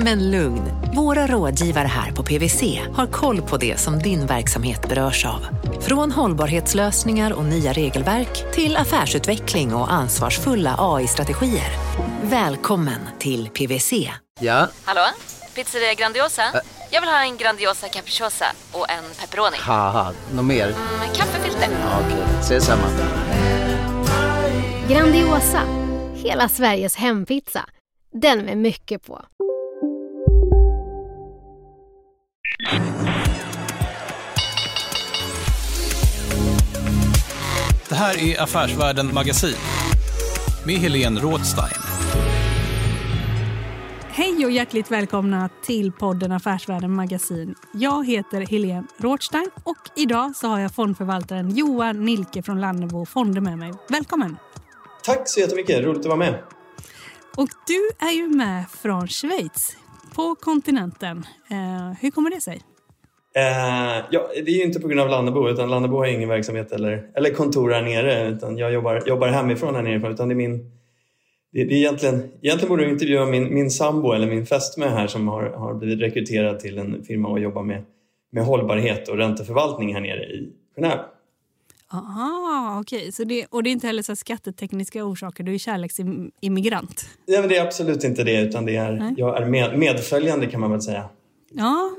Men lugn, våra rådgivare här på PWC har koll på det som din verksamhet berörs av. Från hållbarhetslösningar och nya regelverk till affärsutveckling och ansvarsfulla AI-strategier. Välkommen till PWC. Ja? Hallå? Pizzeria Grandiosa? Jag vill ha en Grandiosa capriciosa och en pepperoni. Något mer? Med kaffefilter. Ja, Okej, ses samma. Grandiosa, hela Sveriges hempizza. Den med mycket på. Det här är Affärsvärlden Magasin med Helene Rådstein. Hej och hjärtligt välkomna till podden Affärsvärlden Magasin. Jag heter Helene Rådstein och idag så har jag fondförvaltaren Johan Nilke från Lannebo Fonder med mig. Välkommen! Tack så jättemycket, roligt att vara med. Och du är ju med från Schweiz, på kontinenten. Eh, hur kommer det sig? Eh, ja, det är ju inte på grund av Lannebo, utan Lannebo har ingen verksamhet eller, eller kontor här nere, utan jag jobbar, jobbar hemifrån här nere. Utan det är min, det, det är egentligen, egentligen borde du intervjua min, min sambo eller min fästmö här som har, har blivit rekryterad till en firma och jobbar med, med hållbarhet och ränteförvaltning här nere i Genève. Aha, okej. Så det, och det är inte heller så skattetekniska orsaker, du är kärleksimmigrant? Ja, men det är absolut inte det, utan det är, Nej. jag är med, medföljande kan man väl säga. Ja.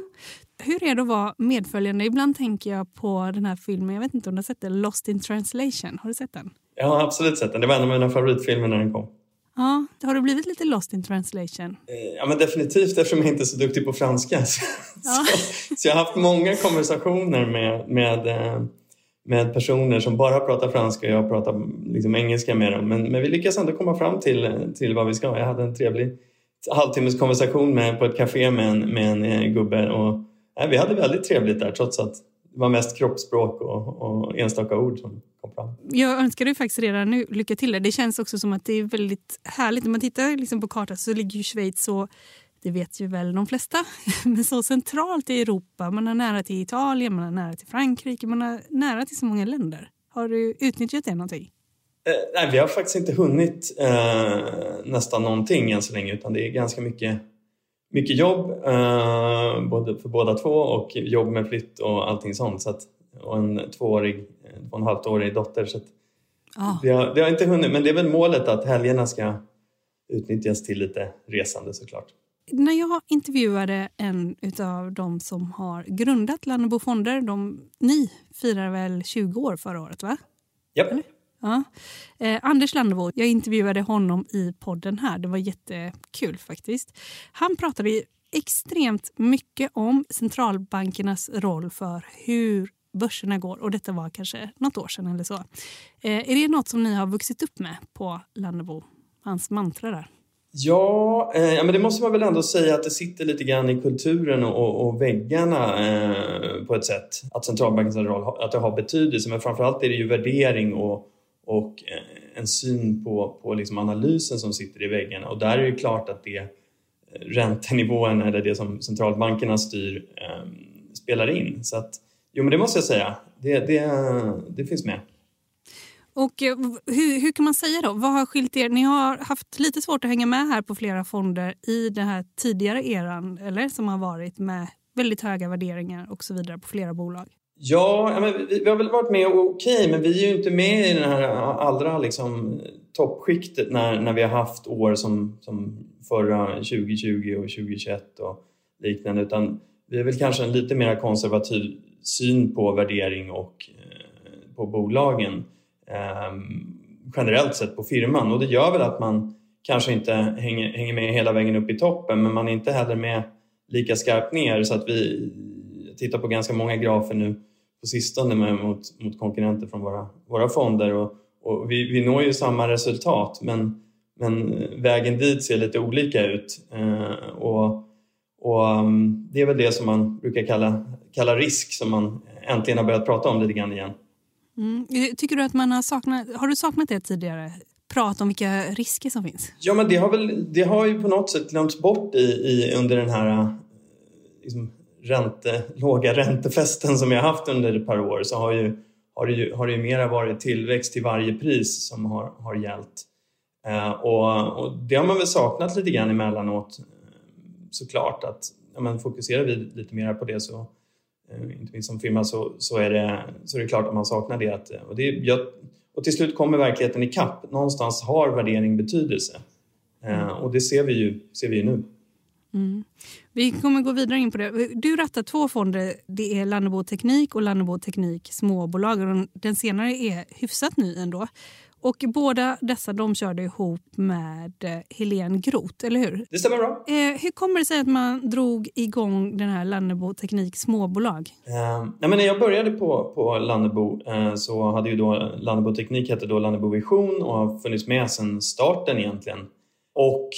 Hur är det att vara medföljande? Ibland tänker jag på den här filmen, jag vet inte om du har sett den, Lost in translation. Har du sett den? Jag har absolut sett den, det var en av mina favoritfilmer när den kom. Ja, har du blivit lite lost in translation? Eh, Ja, men definitivt eftersom jag inte är så duktig på franska. Så, Ja. så, så jag har haft många konversationer med, med, eh, med personer som bara pratar franska och jag pratar liksom engelska med dem. Men, men vi lyckas ändå komma fram till, till vad vi ska. Jag hade en trevlig halvtimmes konversation med, på ett café med en, med en eh, gubbe och nej, vi hade väldigt trevligt där trots att det var mest kroppsspråk och, och enstaka ord som kom fram. Jag önskar dig faktiskt redan nu lycka till. där. Det känns också som att det är väldigt härligt. När man tittar liksom på kartan så ligger ju Schweiz så, det vet ju väl de flesta, men så centralt i Europa. Man har nära till Italien, man har nära till Frankrike, man har nära till så många länder. Har du utnyttjat det någonting? Eh, nej, vi har faktiskt inte hunnit eh, nästan någonting än så länge utan det är ganska mycket, mycket jobb eh, både för båda två och jobb med flytt och allting sånt. Så att, och en tvåårig, eh, två och en halvt dotter. Så att Ja. vi, har, vi har inte hunnit, men det är väl målet att helgerna ska utnyttjas till lite resande såklart. När jag intervjuade en av de som har grundat Lannebo Fonder, de, ni firar väl 20 år förra året va? Japp. Ja. Eh, Anders Lannebo, jag intervjuade honom i podden här. Det var jättekul faktiskt. Han pratade extremt mycket om centralbankernas roll för hur börserna går. Och detta var kanske något år sedan eller så. Eh, är det något som ni har vuxit upp med på Lannebo? Hans mantra där. Ja, eh, ja, men det måste man väl ändå säga att det sitter lite grann i kulturen och, och väggarna eh, på ett sätt. Att centralbankens roll har- att det har betydelse, men framförallt är det ju värdering och, och eh, en syn på, på liksom analysen som sitter i väggarna. Och där är det klart att det eh, räntenivån eller det som centralbankerna styr eh, spelar in. Så att, jo men det måste jag säga, det, det, det finns med. Och eh, hur, hur kan man säga då? Vad har skilt er? Ni har haft lite svårt att hänga med här på flera fonder i den här tidigare eran, eller som har varit med väldigt höga värderingar och så vidare på flera bolag. Ja, men vi, vi har väl varit med okej, men vi är ju inte med i den här allra liksom, toppskiktet när, när vi har haft år som, som förra 2020 och 2021 och liknande. Utan vi är väl kanske en lite mer konservativ syn på värdering och eh, på bolagen eh, generellt sett på firman. Och det gör väl att man kanske inte hänger, hänger med hela vägen upp i toppen, men man är inte heller med lika skarpt ner så att vi tittar på ganska många grafer nu på sistone med, mot, mot konkurrenter från våra, våra fonder och, och vi, vi når ju samma resultat men, men vägen dit ser lite olika ut eh, och, och um, det är väl det som man brukar kalla, kalla risk som man äntligen har börjat prata om lite grann igen. Mm. Eh, tycker du att man har saknat, har du saknat det tidigare? Prat om vilka risker som finns? Ja, men det har, väl, det har ju på något sätt glömts bort i, i under den här eh, liksom, ränte, låga räntefesten som vi har haft under ett par år så har, ju, har, det, ju, har det ju mera varit tillväxt till varje pris som har, har gällt. Eh, och, och, det har man väl saknat lite grann emellanåt eh, såklart att ja, men fokuserar vi lite mer på det så eh, inte minst som firma så, så, är det, så är det klart att man saknar det. Att, och, det jag, och till slut kommer verkligheten ikapp. Någonstans har värdering betydelse. Eh, och det ser vi ju, ser vi ju nu. Mm. Vi kommer gå vidare in på det. Du rattar två fonder. Det är Lannebo Teknik och Lannebo Teknik Småbolag. Den senare är hyfsat ny ändå. Och båda dessa de körde ihop med eh, Helene Groth, eller hur? Det stämmer bra. Eh, hur kommer det sig att man drog igång den här Lannebo Teknik småbolag? Eh, nej, men när jag började på, på Lannebo eh, så hade ju då Lannebo Teknik hette då Lannebo Vision och har funnits med sedan starten egentligen. Och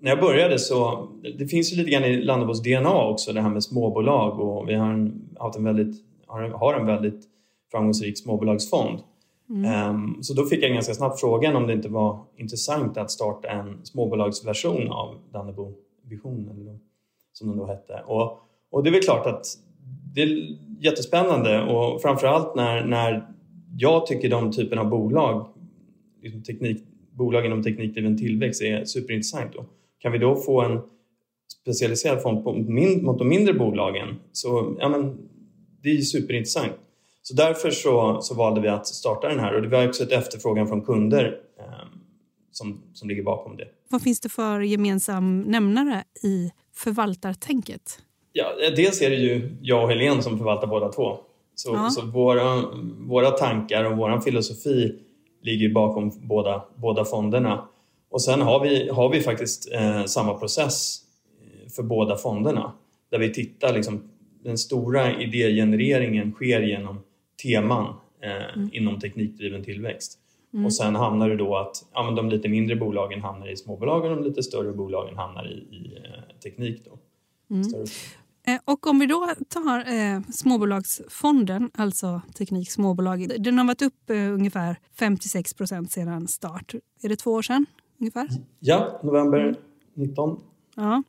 när jag började så, det finns ju lite grann i Lannebos DNA också det här med småbolag och vi har, en, haft en väldigt, har, har en väldigt framgångsrik småbolagsfond. Mm. Ehm, så då fick jag ganska snabbt frågan om det inte var intressant att starta en småbolagsversion av Dannebo Vision, eller som den då hette. Och, och det är väl klart att det är jättespännande och framförallt när, när jag tycker de typen av bolag, liksom teknik, bolag inom teknikdriven tillväxt är superintressant. Då. Kan vi då få en specialiserad fond på, mot de mindre bolagen så ja, men, det är superintressant. Så därför så, så valde vi att starta den här och det var också ett efterfrågan från kunder eh, som, som ligger bakom det. Vad finns det för gemensam nämnare i förvaltartänket? Ja, dels är det ju jag och Helene som förvaltar båda två. Så, ja. så våra, våra tankar och vår filosofi ligger bakom båda, båda fonderna. Och sen har vi, har vi faktiskt eh, samma process eh, för båda fonderna där vi tittar liksom, den stora idégenereringen sker genom teman eh, mm. inom teknikdriven tillväxt. Mm. Och sen hamnar det då att ja, men de lite mindre bolagen hamnar i småbolagen och de lite större bolagen hamnar i, i eh, teknik. Då. Mm. Eh, och om vi då tar eh, småbolagsfonden, alltså Teknik Småbolag, den har varit upp eh, ungefär 56 procent sedan start. Är det två år sedan ungefär? Ja, november 19. Ja.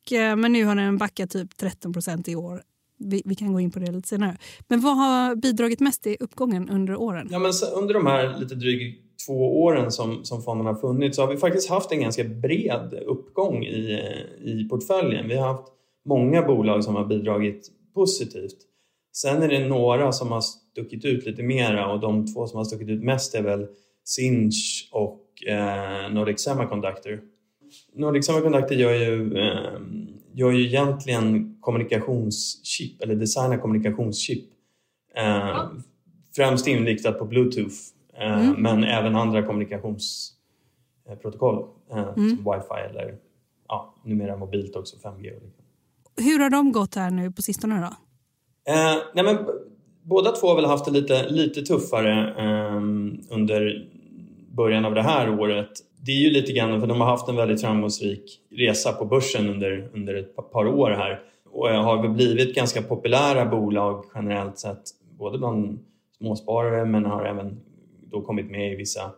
Och, eh, men nu har den backat typ 13 procent i år vi, vi, kan gå in på det lite senare. Men vad har bidragit mest till uppgången under åren? Ja, men under de här lite drygt två åren som, som fonden har funnits så har vi faktiskt haft en ganska bred uppgång i, i portföljen. Vi har haft många bolag som har bidragit positivt. Sen är det några som har stuckit ut lite mera och de två som har stuckit ut mest är väl Sinch och eh, Nordic Semiconductor. Nordic Semiconductor gör ju eh, gör ju egentligen kommunikationschip eller designar kommunikationschip. Eh, främst inriktat på Bluetooth eh, mm. men även andra kommunikationsprotokoll eh, mm. som wifi eller ja, numera mobilt också 5G. Hur har de gått här nu på sistone då? Eh, nej men, båda två har väl haft det lite, lite tuffare ehm, under början av det här året det är ju lite grann för de har haft en väldigt framgångsrik resa på börsen under, under ett par år här och har blivit ganska populära bolag generellt sett både bland småsparare men har även då kommit med i vissa,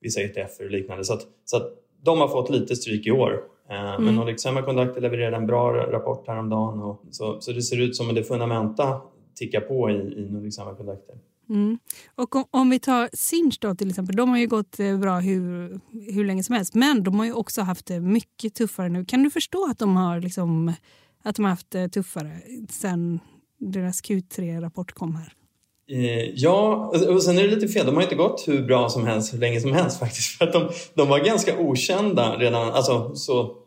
vissa ETF och liknande. Så att, så att de har fått lite stryk i år. Eh, mm. Men Nordic Semiconductor levererade en bra rapport häromdagen och så, så det ser ut som att det fundamenta tickar på i, i Nordic Semiconductor. Mm. Och om, om, vi tar Sinch då till exempel, de har ju gått eh, bra hur, hur länge som helst men de har ju också haft det mycket tuffare nu. Kan du förstå att de har, liksom, att de har haft det tuffare sen deras Q3-rapport kom här? Eh, ja, och sen är det lite fel. De har inte gått hur bra som helst hur länge som helst faktiskt. För att de, de var ganska okända redan, alltså så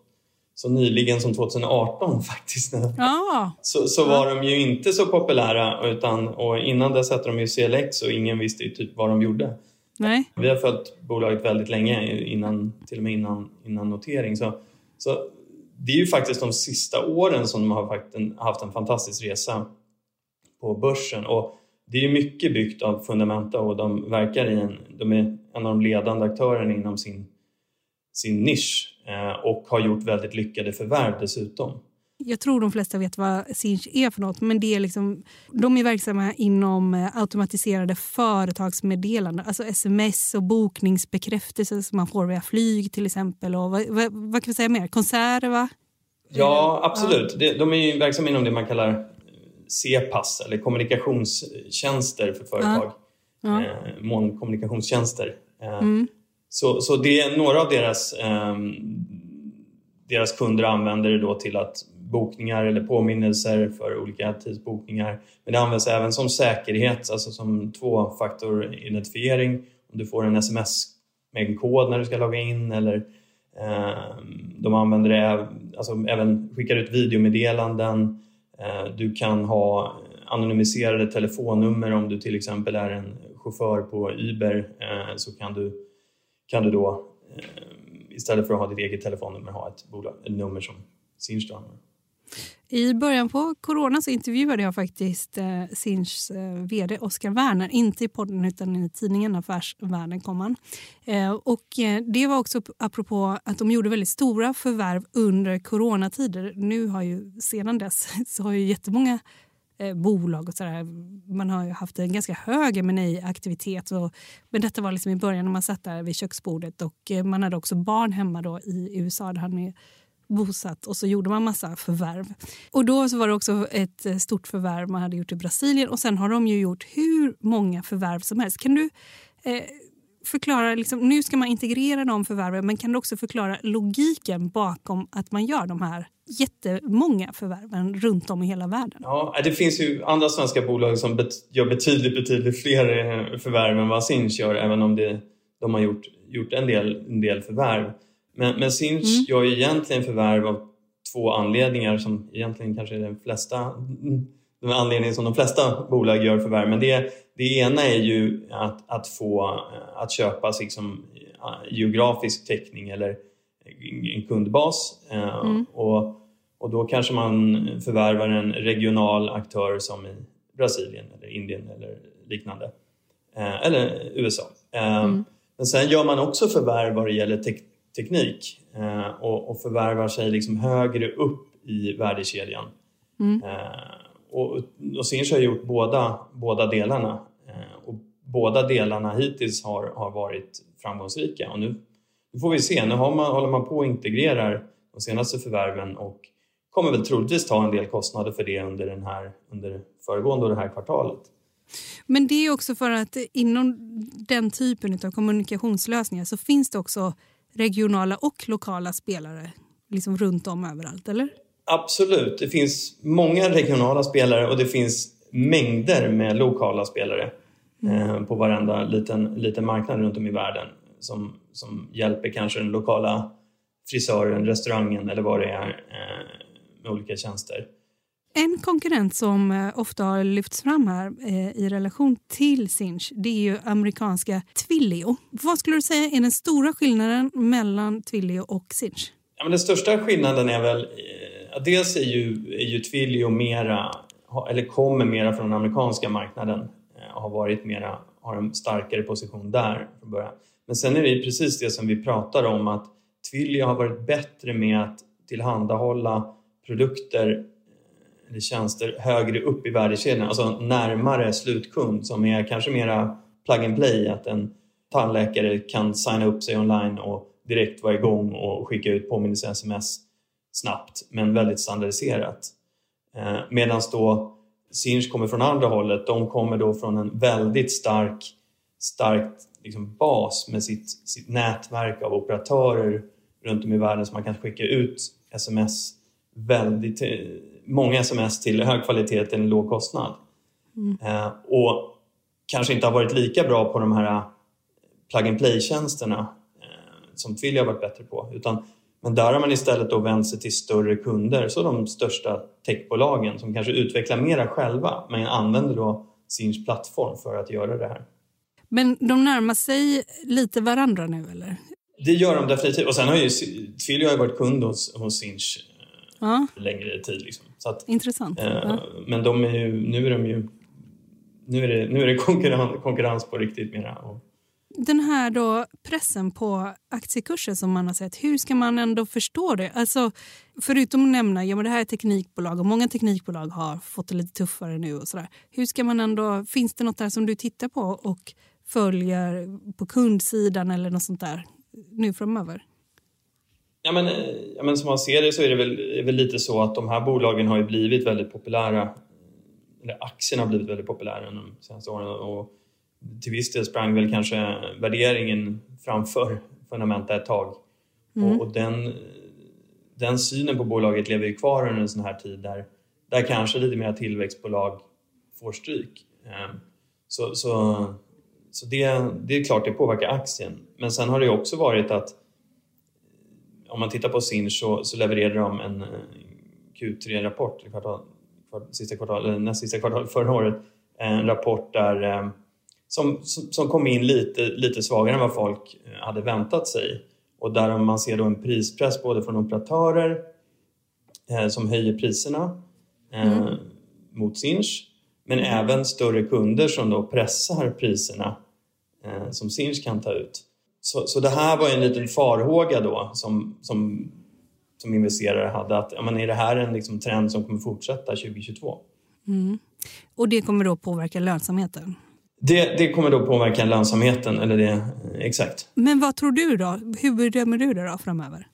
så nyligen som 2018 faktiskt. Ah. Så, så var de ju inte så populära utan, och innan dess hette de ju CLX och ingen visste ju typ vad de gjorde. Nej. Vi har följt bolaget väldigt länge, innan, till och med innan, innan notering. Så, så det är ju faktiskt de sista åren som de har haft en fantastisk resa på börsen. Och det är mycket byggt av fundamenta och de verkar i en, de är en av de ledande aktörerna inom sin, sin nisch. Eh, och har gjort väldigt lyckade förvärv dessutom. Jag tror de flesta vet vad Sinch är för något. Men det är liksom, de är verksamma inom eh, automatiserade företagsmeddelanden. Alltså sms och bokningsbekräftelser som man får via flyg till exempel. Och vad, vad, vad kan vi säga mer? Konserter va? Ja, absolut. Ja. De är ju verksamma inom det man kallar C-pass eller kommunikationstjänster för företag. Ja. Ja. Eh. Eh, mm. Så, så det är några av deras, eh, deras kunder använder det då till att bokningar eller påminnelser för olika tidsbokningar. Men det används även som säkerhet, alltså som tvåfaktoridentifiering. Om du får en sms med en kod när du ska logga in eller eh, de använder det, alltså även skickar ut videomeddelanden. Eh, du kan ha anonymiserade telefonnummer om du till exempel är en chaufför på Uber eh, så kan du, kan du då eh, istället för att ha ditt eget telefonnummer ha ett, bolag, ett nummer som Sinch har. I början på corona så intervjuade jag faktiskt eh, Sinchs eh, vd Oskar Werner. Inte i podden utan i tidningen Affärsvärlden kom han. Eh, och eh, det var också apropå att de gjorde väldigt stora förvärv under coronatider. Nu har ju sedan dess så har ju jättemånga eh, bolag och sådär. Man har ju haft en ganska hög M&A-aktivitet. Men detta var liksom i början när man satt där vid köksbordet och eh, man hade också barn hemma då i USA där han är bosatt och så gjorde man massa förvärv. Och då så var det också ett eh, stort förvärv man hade gjort i Brasilien och sen har de ju gjort hur många förvärv som helst. Kan du eh, förklara, liksom, nu ska man integrera de förvärven men kan du också förklara logiken bakom att man gör de här jättemånga förvärven runt om i hela världen? Ja, det finns ju andra svenska bolag som bet gör betydligt, betydligt fler eh, förvärv än vad Sinch gör även om det, de har gjort, gjort en, del, en del förvärv. Men, men Sinch mm. gör ju egentligen förvärv av två anledningar som egentligen kanske är den flesta den anledningen som de flesta bolag gör förvärv. Men det, det ena är ju att, att få att köpa liksom, geografisk täckning eller en kundbas. Eh, mm. Och, och då kanske man förvärvar en regional aktör som i Brasilien eller Indien eller liknande. Eh, eller USA. Eh, mm. Men sen gör man också förvärv vad det gäller tek teknik och, och förvärvar sig liksom högre upp i värdekedjan. Mm. Och, och Sinch har gjort båda, båda delarna. Och båda delarna hittills har, har varit framgångsrika. Och nu nu får vi se. Nu har man, håller man på att integrera de senaste förvärven och kommer väl troligtvis ta en del kostnader för det under, den här, under föregående och det här kvartalet. Men det är också för att inom den typen av kommunikationslösningar så finns det också regionala och lokala spelare liksom runt om överallt, eller? Absolut. Det finns många regionala spelare och det finns mängder med lokala spelare mm. eh, på varenda liten, liten marknad runt om i världen som, som hjälper kanske den lokala frisören, restaurangen eller vad det är eh, med olika tjänster. En konkurrent som eh, ofta har lyfts fram här eh, i relation till Sinch det är ju amerikanska Twilio. Vad skulle du säga är den stora skillnaden mellan Twilio och Sinch? Ja, men den största skillnaden är väl eh, dels är ju, är ju Twilio mera, eller kommer mera från den amerikanska marknaden har varit mera, har en starkare position där från början. Men sen är det precis det som vi pratar om att Twilio har varit bättre med att tillhandahålla produkter eh, eller tjänster högre upp i värdekedjan, alltså närmare slutkund som är kanske mera plug and play, att en tandläkare kan signa upp sig online och direkt vara igång och skicka ut påminnelse-sms snabbt men väldigt standardiserat. Eh, Medan då Sinch kommer från andra hållet, de kommer då från en väldigt stark, starkt liksom bas med sitt, sitt nätverk av operatörer runt om i världen som man kan skicka ut sms väldigt, många sms till hög kvalitet till en låg kostnad. Mm. Eh, och kanske inte har varit lika bra på de här plug and play-tjänsterna eh, som Twilio har varit bättre på. Utan, men där har man istället då vänt sig till större kunder, så de största techbolagen som kanske utvecklar mera själva men använder då sin plattform för att göra det här. Men de närmar sig lite varandra nu eller? Det gör de definitivt. Och sen har ju Twilio har varit kund hos, hos Sinch eh, ja. längre tid. Liksom. Att, Intressant. Eh, ja. Men de är ju, nu är de ju nu är det, nu är det konkurrens, konkurrens på riktigt mera. Och den här då pressen på aktiekurser som man har sett, hur ska man ändå förstå det? Alltså, förutom att nämna att ja, det här är teknikbolag och många teknikbolag har fått det lite tuffare nu. och sådär. Hur ska man ändå, Finns det något där som du tittar på och följer på kundsidan eller något sånt där nu framöver? Ja men, ja, men som man ser det så är det väl, är väl lite så att de här bolagen har ju blivit väldigt populära. Eller aktierna har blivit väldigt populära de senaste åren. Och till viss del sprang väl kanske värderingen framför fundamenta ett tag. Mm. Och, och, den, den synen på bolaget lever ju kvar under en sån här tid där, där kanske lite mer tillväxtbolag får stryk. Ehm, så, så, så det, det är klart det påverkar aktien. Men sen har det också varit att om man tittar på Sinch så, så levererade de en Q3-rapport, kvartal, sista kvartal, näst sista kvartal förra året, en rapport där ehm, som, som kom in lite, lite svagare än vad folk eh, hade väntat sig. Och där man ser då en prispress både från operatörer eh, som höjer priserna eh, mm. mot Sinch men mm. även större kunder som då pressar priserna eh, som Sinch kan ta ut. Så, så det här var en liten farhåga då som, som, som investerare hade att ja, men är det här en liksom trend som kommer fortsätta 2022? Mm. Och det kommer då påverka lönsamheten? Det, det kommer då påverka lönsamheten, eller det, exakt. Men vad tror du då? Hur bedömer du det då framöver?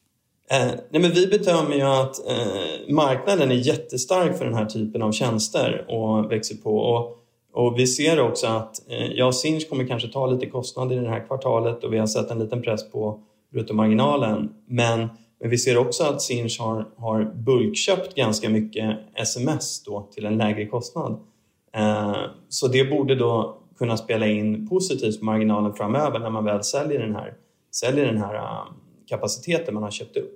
Eh, nej men vi bedömer ju att eh, marknaden är jättestark för den här typen av tjänster och växer på. Och, och vi ser också att eh, ja, Sinch kommer kanske ta lite kostnader i det här kvartalet och vi har sett en liten press på bruttomarginalen. Men, men vi ser också att Sinch har, har bulkköpt ganska mycket sms då till en lägre kostnad. Eh, så det borde då kunna spela in positivt på marginalen framöver när man väl säljer den här, säljer den här um, kapaciteten man har köpt upp.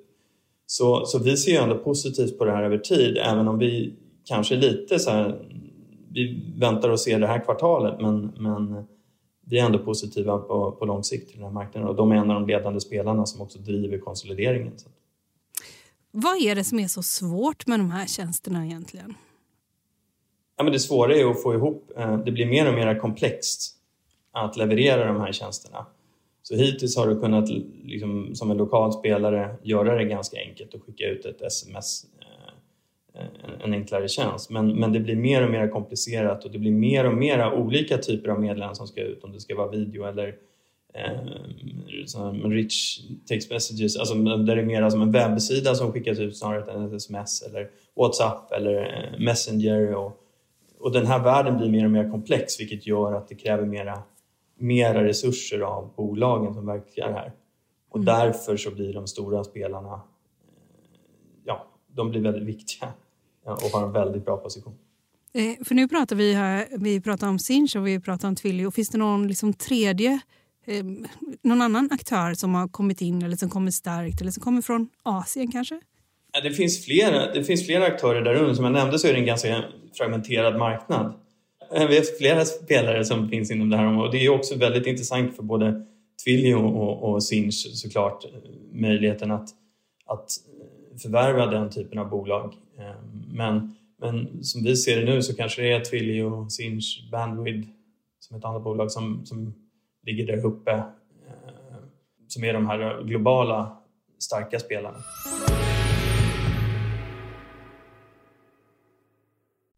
Så, så vi ser ju ändå positivt på det här över tid, även om vi kanske lite så här, vi väntar och ser det här kvartalet, men, men vi är ändå positiva på, på lång sikt till den här marknaden och de är en av de ledande spelarna som också driver konsolideringen. Vad är det som är så svårt med de här tjänsterna egentligen? Ja, men det svåra är att få ihop, eh, det blir mer och mer komplext att leverera de här tjänsterna. Så hittills har du kunnat liksom, som en lokal spelare göra det ganska enkelt och skicka ut ett sms, eh, en enklare tjänst. Men, men det blir mer och mer komplicerat och det blir mer och mer olika typer av meddelanden som ska ut, om det ska vara video eller eh, rich text messages, alltså där det är mer som en webbsida som skickas ut snarare än ett sms eller WhatsApp eller eh, Messenger och och den här världen blir mer och mer komplex vilket gör att det kräver mera, mera resurser av bolagen som verkar här. Och mm. därför så blir de stora spelarna, eh, ja, de blir väldigt viktiga och har en väldigt bra position. Eh, för nu pratar vi här, vi pratar om Sinch och vi pratar om Twilio. Finns det någon liksom tredje, eh, någon annan aktör som har kommit in eller som kommer starkt eller som kommer från Asien kanske? Det finns, flera, det finns flera aktörer där under. Som jag nämnde så är det en ganska fragmenterad marknad. Eh, vi har flera spelare som finns inom det här området. Det är också väldigt intressant för både Twilio och, och Sinch såklart eh, möjligheten att, att eh, förvärva den typen av bolag. Men, men som vi ser det nu så kanske det är Twilio, Sinch, Bandwidth som ett annat bolag som, som ligger där uppe som är de här globala starka spelarna.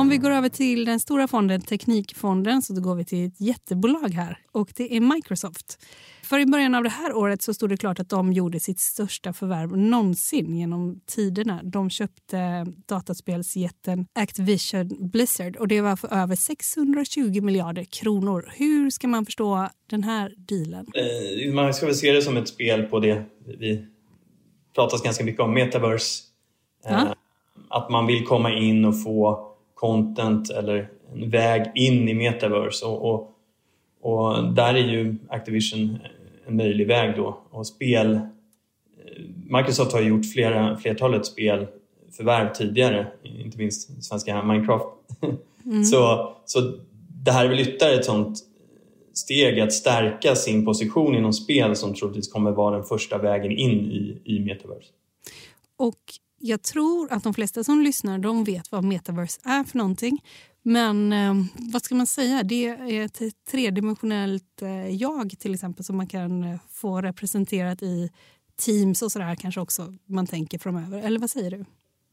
Om vi går över till den stora fonden Teknikfonden så då går vi till ett jättebolag här och det är Microsoft. För i början av det här året så stod det klart att de gjorde sitt största förvärv någonsin genom tiderna. De köpte dataspelsjätten Activision Blizzard och det var för över 620 miljarder kronor. Hur ska man förstå den här dealen? Eh, man ska väl se det som ett spel på det vi pratas ganska mycket om, metaverse. Ja. Eh, att man vill komma in och få content eller en väg in i metaverse och, och, och där är ju Activision en möjlig väg då. Och spel, eh, Microsoft har gjort flera, flertalet spelförvärv tidigare, inte minst svenska Minecraft. Mm. så, så det här är väl ytterligare ett sånt steg att stärka sin position inom spel som troligtvis kommer vara den första vägen in i, i metaverse. Och jag tror att de flesta som lyssnar de vet vad metaverse är för någonting. Men eh, vad ska man säga? Det är ett tredimensionellt eh, jag till exempel som man kan eh, få representerat i Teams och sådär kanske också man tänker framöver. Eller vad säger du?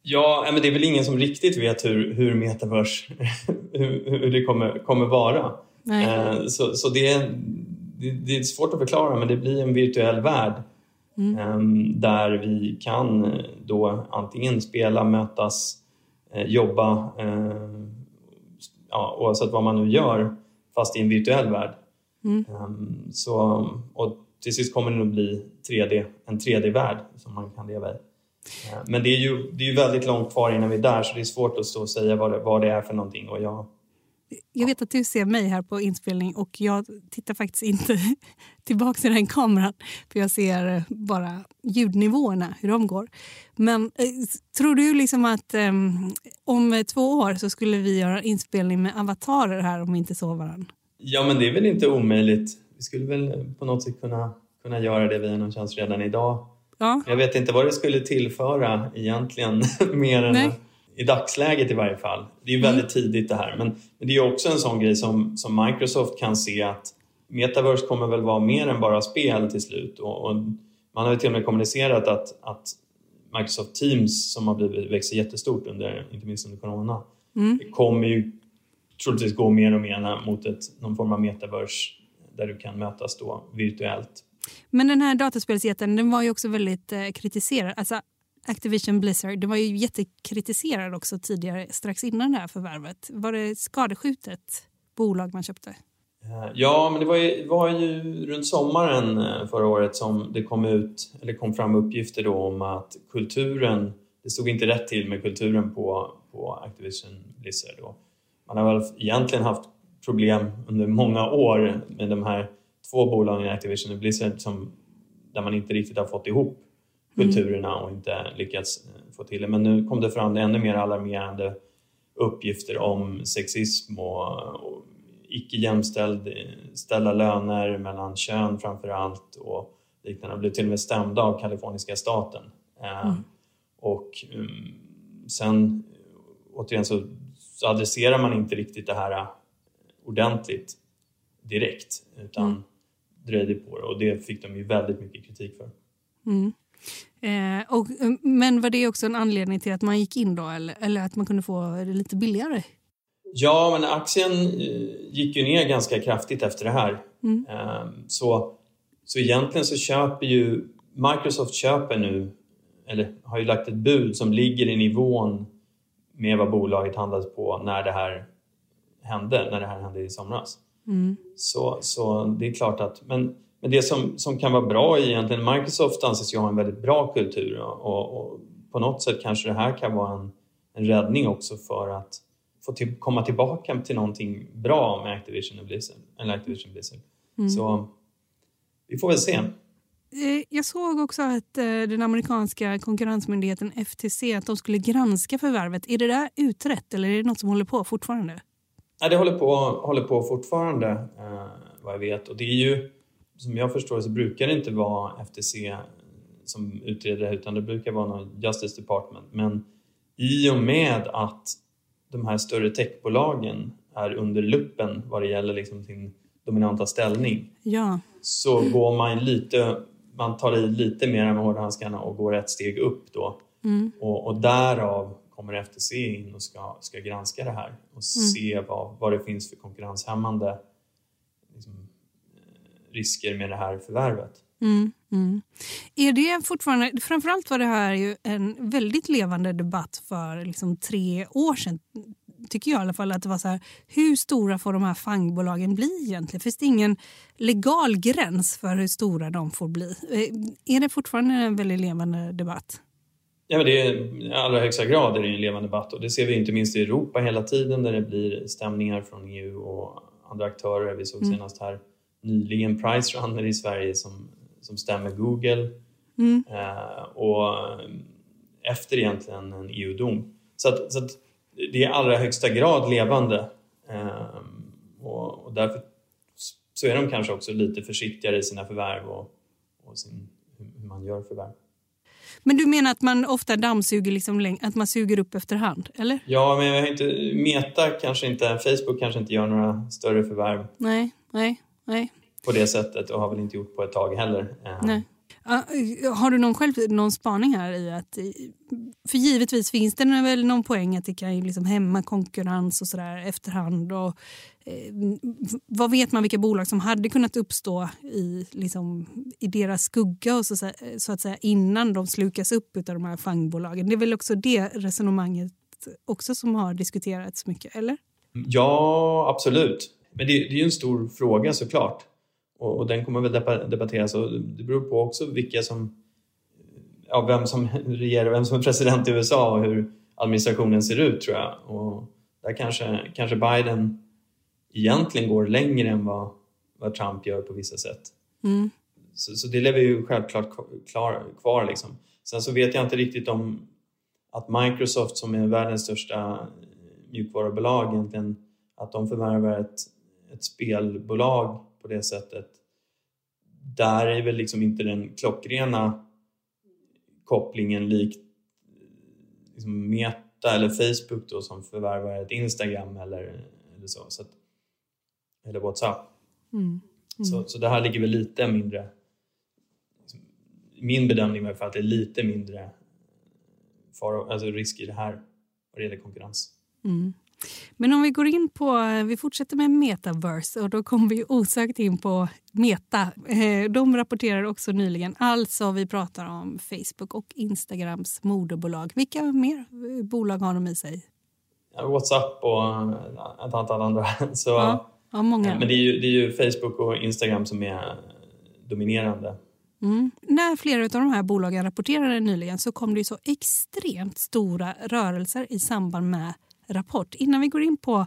Ja, men det är väl ingen som riktigt vet hur, hur metaverse hur, hur det kommer, kommer vara. Eh, så så det, det, det, är svårt att förklara men det blir en virtuell värld mm. Ehm, där vi kan eh, då antingen spela, mötas, eh, jobba ja, oavsett vad man nu gör fast i en virtuell värld. Mm. Ehm, så, och till sist kommer det nog bli 3D, en 3D-värld som man kan leva i. Men det är, ju, det är väldigt långt kvar innan vi är där så det är svårt att stå och säga vad det, vad det är för någonting. Och jag, jag vet att du ser mig här på inspelning och jag tittar faktiskt inte tillbaka i den kameran för jag ser bara ljudnivåerna, hur de går. Men eh, tror du liksom att eh, om två år så skulle vi göra inspelning med avatarer här om vi inte såg varandra? Ja, men det är väl inte omöjligt. Vi skulle väl på något sätt kunna, kunna göra det via någon tjänst redan idag. Ja. Jag vet inte vad det skulle tillföra egentligen mer än Nej i dagsläget i varje fall. Det är väldigt mm. tidigt det här men, men det är också en sån grej som, som Microsoft kan se att metaverse kommer väl vara mer än bara spel till slut och, och man har ju till och med kommunicerat att, att Microsoft Teams som har blivit, växer jättestort under, inte minst under corona, mm. kommer ju troligtvis gå mer och mer mot ett, någon form av metaverse där du kan mötas då virtuellt. Men den här dataspelsjätten den var ju också väldigt eh, kritiserad. Alltså, Activision Blizzard. Det var ju jättekritiserad också tidigare, strax innan det här förvärvet. Var det skadeskjutet bolag man köpte? Eh, ja, men det var ju, var ju runt sommaren eh, förra året som det kom ut, eller kom fram uppgifter då om att kulturen, det stod inte rätt till med kulturen på, på Activision Blizzard. Då. Man har väl egentligen haft problem under många år med de här två bolagen, Activision och Blizzard, som, där man inte riktigt har fått ihop kulturerna och inte lyckats eh, få till det. Men nu kom det fram ännu mer alarmerande uppgifter om sexism och, och icke jämställda löner mellan kön framför allt och liknande. De blev till och med stämda av kaliforniska staten. Eh, mm. Och um, sen återigen så, så adresserar man inte riktigt det här eh, ordentligt direkt utan mm. dröjde på det och det fick de ju väldigt mycket kritik för. Mm. Eh, och, eh, men var det också en anledning till att man gick in då eller, eller att man kunde få det lite billigare? Ja, men aktien eh, gick ju ner ganska kraftigt efter det här. Mm. Ehm, så, så egentligen så köper ju Microsoft köper nu, eller har ju lagt ett bud som ligger i nivån med vad bolaget handlades på när det här hände, när det här hände i somras. Mm. Så, så det är klart att, men, men det som, som kan vara bra i egentligen, Microsoft anses ju ha en väldigt bra kultur och, och, på något sätt kanske det här kan vara en, en räddning också för att få till, komma tillbaka till någonting bra med Activision Blizzard. Eller Activision Blizzard. Mm. Så vi får väl se. Eh, Jag såg också att eh, den amerikanska konkurrensmyndigheten FTC att de skulle granska förvärvet. Är det där utrett eller är det något som håller på fortfarande? Ja, det håller på, håller på fortfarande eh, vad jag vet och det är ju som jag förstår så brukar det inte vara FTC som utreder det utan det brukar vara någon Justice Department. Men i och med att de här större techbolagen är under luppen vad det gäller liksom sin dominanta ställning Ja. så går man lite, man tar i lite mer med hårdhandskarna och går ett steg upp då. Mm. Och, och därav kommer FTC in och ska, ska granska det här och se vad, vad det finns för konkurrenshämmande risker med det här förvärvet. Mm, mm. Är det fortfarande, framförallt var det här ju en väldigt levande debatt för liksom tre år sedan tycker jag i alla fall att det var så här, hur stora får de här fangbolagen bli egentligen? Finns det ingen legal gräns för hur stora de får bli? Eh, Är det fortfarande en väldigt levande debatt? Ja, men det är, I allra högsta grad är det en levande debatt och det ser vi inte minst i Europa hela tiden där det blir stämningar från EU och andra aktörer. Vi såg senast här nyligen Pricerunner i Sverige som, som stämmer Google Mm. eh, och eh, efter egentligen en EU-dom. Så, att, så att det är i allra högsta grad levande eh, och, och därför så är de kanske också lite försiktigare i sina förvärv och, och sin, hur man gör förvärv. Men du menar att man ofta dammsuger, liksom, att man suger upp efterhand? Eller? Ja, men jag inte, Meta kanske inte, Facebook kanske inte gör några större förvärv Nej, nej, nej. på det sättet och har väl inte gjort på ett tag heller. Eh, nej. Eh, har du någon, själv, någon spaning här i att... i- För givetvis finns det väl någon poäng att det kan liksom hämma konkurrens och sådär efterhand. Och, eh, vad vet man vilka bolag som hade kunnat uppstå i, liksom, i deras skugga och så, så att säga innan de slukas upp av de här fangbolagen? Det är väl också det resonemanget också som har diskuterats mycket, eller? Ja, absolut. Men det, det är ju en stor fråga såklart. Och, och den kommer väl debatteras och det beror på också vilka som, ja, vem som regerar, vem som är president i USA och hur administrationen ser ut tror jag. Och där kanske, kanske Biden egentligen går längre än vad, vad Trump gör på vissa sätt. Mm. Så, så det lever ju självklart klar, kvar. Liksom. Sen så vet jag inte riktigt om att Microsoft som är världens största mjukvarubolag egentligen, att de förvärvar ett, ett spelbolag på det sättet. Där är väl liksom inte den klockrena kopplingen likt liksom Meta eller Facebook då som förvärvar ett Instagram eller, eller så. så att, eller WhatsApp. Mm. Så, så det här ligger väl lite mindre... Liksom, min bedömning var för att det är lite mindre far, alltså risk i det här vad det gäller konkurrens. Mm. Men om vi går in på, vi fortsätter med metaverse och då kommer vi osökt in på Meta. Eh, De rapporterar också nyligen, alltså vi pratar om Facebook och Instagrams moderbolag. Vilka mer eh, bolag har de i sig? WhatsApp och ett antal andra. Så, Ja, ja många. Men det är, ju, det är ju Facebook och Instagram som är dominerande. Mm. När flera av de här bolagen rapporterade nyligen så kom det ju så extremt stora rörelser i samband med rapport. Innan vi går in på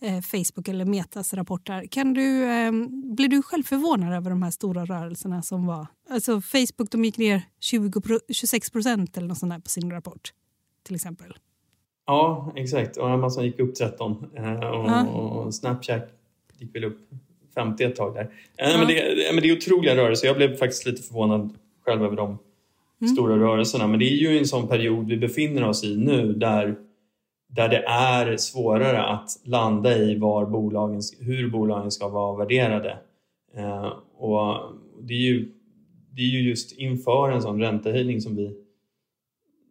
eh, Facebook eller Metas rapporter, kan du, eh, blir du själv förvånad över de här stora rörelserna som var? Alltså Facebook de gick ner 20, pro- 26 procent eller något sånt där på sin rapport till exempel. Ja, exakt. Och Amazon gick upp 13 eh, och, Ja. och Snapchat gick väl upp 50 ett tag där. Eh, Men, det, men det är otroliga rörelser. Jag blev faktiskt lite förvånad själv över de stora rörelserna. Men det är ju en sån period vi befinner oss i nu där, där det är svårare att landa i var bolagen, hur bolagen ska vara värderade. Eh, och det är ju det är ju just inför en sån räntehöjning som vi,